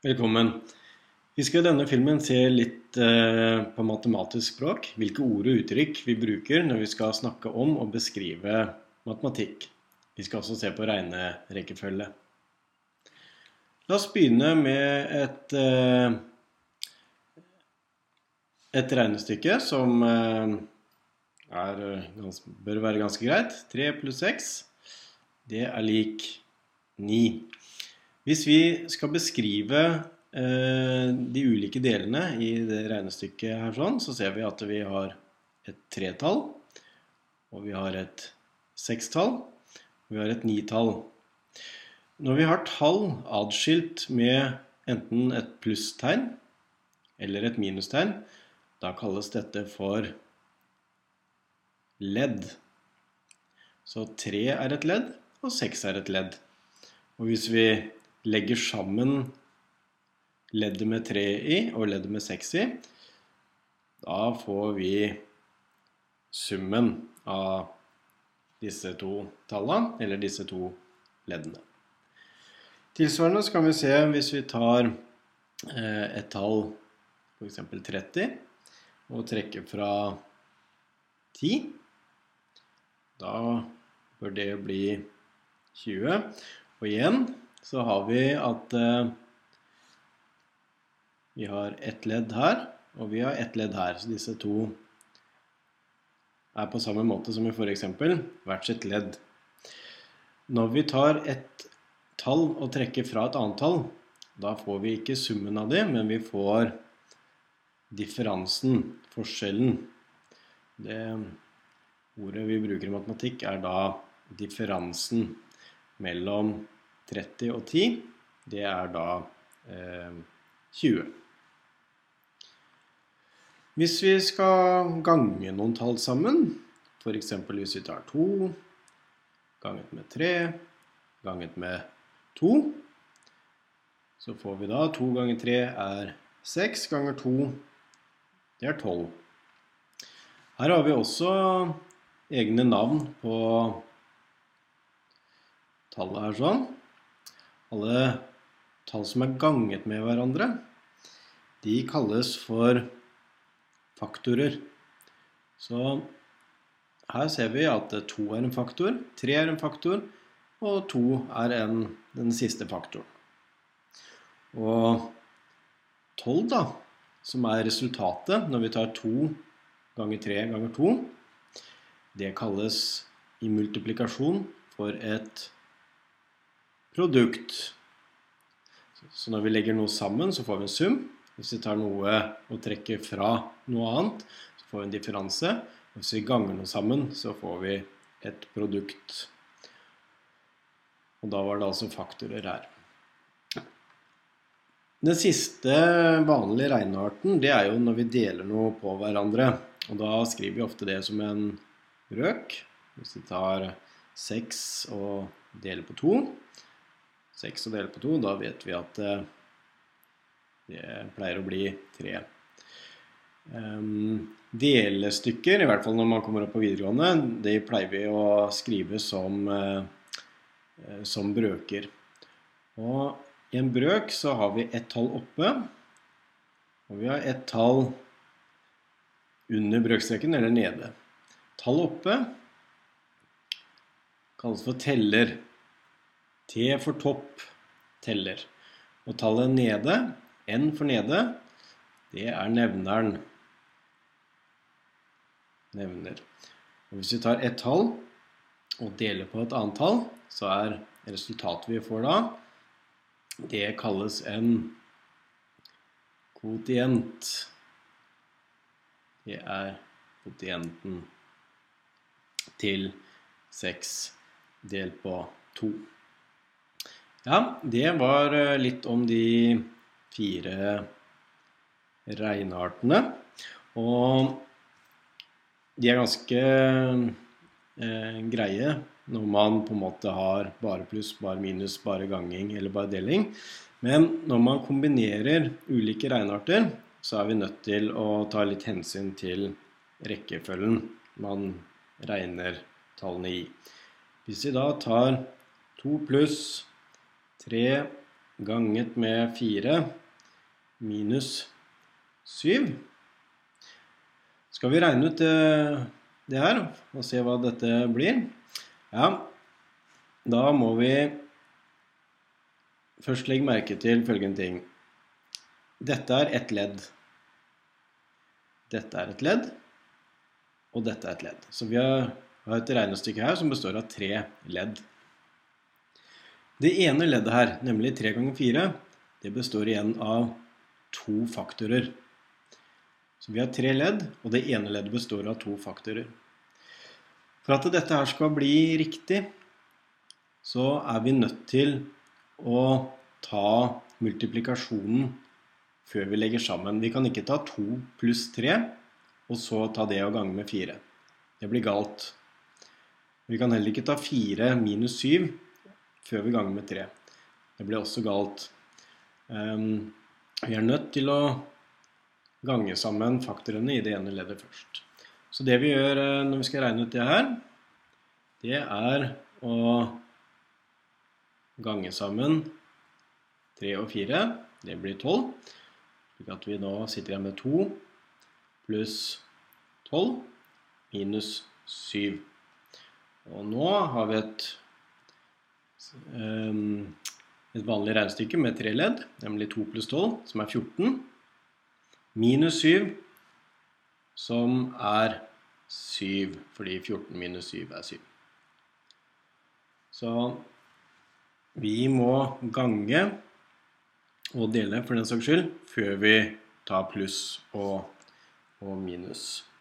Velkommen. Vi skal i denne filmen se litt eh, på matematisk språk. Hvilke ord og uttrykk vi bruker når vi skal snakke om og beskrive matematikk. Vi skal også se på regnerekkefølge. La oss begynne med et, eh, et regnestykke som eh, er, bør være ganske greit. 3 pluss 6, det er lik 9. Hvis vi skal beskrive eh, de ulike delene i det regnestykket her sånn, så ser vi at vi har et tretall, og vi har et sekstall, og vi har et nitall. Når vi har tall adskilt med enten et plusstegn eller et minustegn, da kalles dette for ledd. Så tre er et ledd, og seks er et ledd. Og hvis vi legger sammen leddet med 3 i og leddet med 6 i, da får vi summen av disse to tallene, eller disse to leddene. Tilsvarende så kan vi se hvis vi tar eh, et tall, f.eks. 30, og trekker fra 10, da bør det bli 20. Og igjen så har vi at eh, vi har ett ledd her, og vi har ett ledd her. Så disse to er på samme måte som i forrige eksempel, hvert sitt ledd. Når vi tar et tall og trekker fra et annet tall, da får vi ikke summen av det, men vi får differansen, forskjellen. Det ordet vi bruker i matematikk er da differansen mellom 30 og 10. Det er da eh, 20. Hvis vi skal gange noen tall sammen, f.eks. hvis vi tar 2 ganget med 3 ganget med 2, så får vi da 2 ganger 3 er 6 ganger 2 det er 12. Her har vi også egne navn på tallet her sånn. Alle tall som er ganget med hverandre, de kalles for faktorer. Så her ser vi at 2 er en faktor, 3 er en faktor, og 2 er en, den siste faktoren. Og 12 da, som er resultatet når vi tar 2 ganger 3 ganger 2, det kalles i multiplikasjon for et produkt. Så når vi legger noe sammen, så får vi en sum. Hvis vi tar noe og trekker fra noe annet, så får vi en differanse. Hvis vi ganger noe sammen, så får vi et produkt. Og da var det altså faktorer her. Den siste vanlige regnearten, det er jo når vi deler noe på hverandre. Og da skriver vi ofte det som en brøk. Hvis vi tar 6 og deler på 2, 6 og deler på 2, da vet vi at eh, det pleier å bli 3. Um, delestykker, i hvert fall når man kommer opp på videregående, de pleier vi å skrive som, uh, som brøker. Og i en brøk så har vi ett tall oppe, og vi har ett tall under brøkstreken, eller nede. Tall oppe kalles for teller. T for topp, teller. Og tallet nede, N for nede, det er nevneren. Nevner. Og hvis vi tar ett tall og deler på et annet tall, så er resultatet vi får da, det kalles en kvotient. Det er kvotienten til 6 delt på 2. Ja, det var eh, litt om de fire regneartene. Og de er ganske eh, greie når man på en måte har bare pluss, bare minus, bare ganging eller bare deling. Men når man kombinerer ulike regnearter, så er vi nødt til å ta litt hensyn til rekkefølgen man regner tallene i. Hvis vi da tar 2 pluss 3 ganget med 4 minus 7. Skal vi regne ut det, det her og se hva dette blir? Ja, da må vi først legge merke til følgende ting. Dette er ett ledd. Dette er et ledd, og dette er et ledd. Så vi har et regnestykke her som består av tre ledd. Det ene leddet her, nemlig 3 ganger 4, det består igjen av to faktorer. Så vi har tre ledd, og det ene leddet består av to faktorer. For at dette her skal bli riktig, så er vi nødt til å ta multiplikasjonen før vi legger sammen. Vi kan ikke ta 2 pluss 3, og så ta det og gange med 4. Det blir galt. Vi kan heller ikke ta 4 minus 7 før vi ganger med 3. Det blir også galt. Um, vi er nødt til å gange sammen faktorene i det ene leddet først. Så det vi gjør eh, når vi skal regne ut det her, det er å gange sammen 3 og 4. Det blir 12. Slik at vi nå sitter igjen med 2 pluss 12 minus 7. Og nå har vi et, et vanlig regnestykke med tre ledd, nemlig 2 pluss 12, som er 14, minus 7, som er 7, fordi 14 minus 7 er 7. Så vi må gange og dele for den saks skyld, før vi tar pluss og, og minus.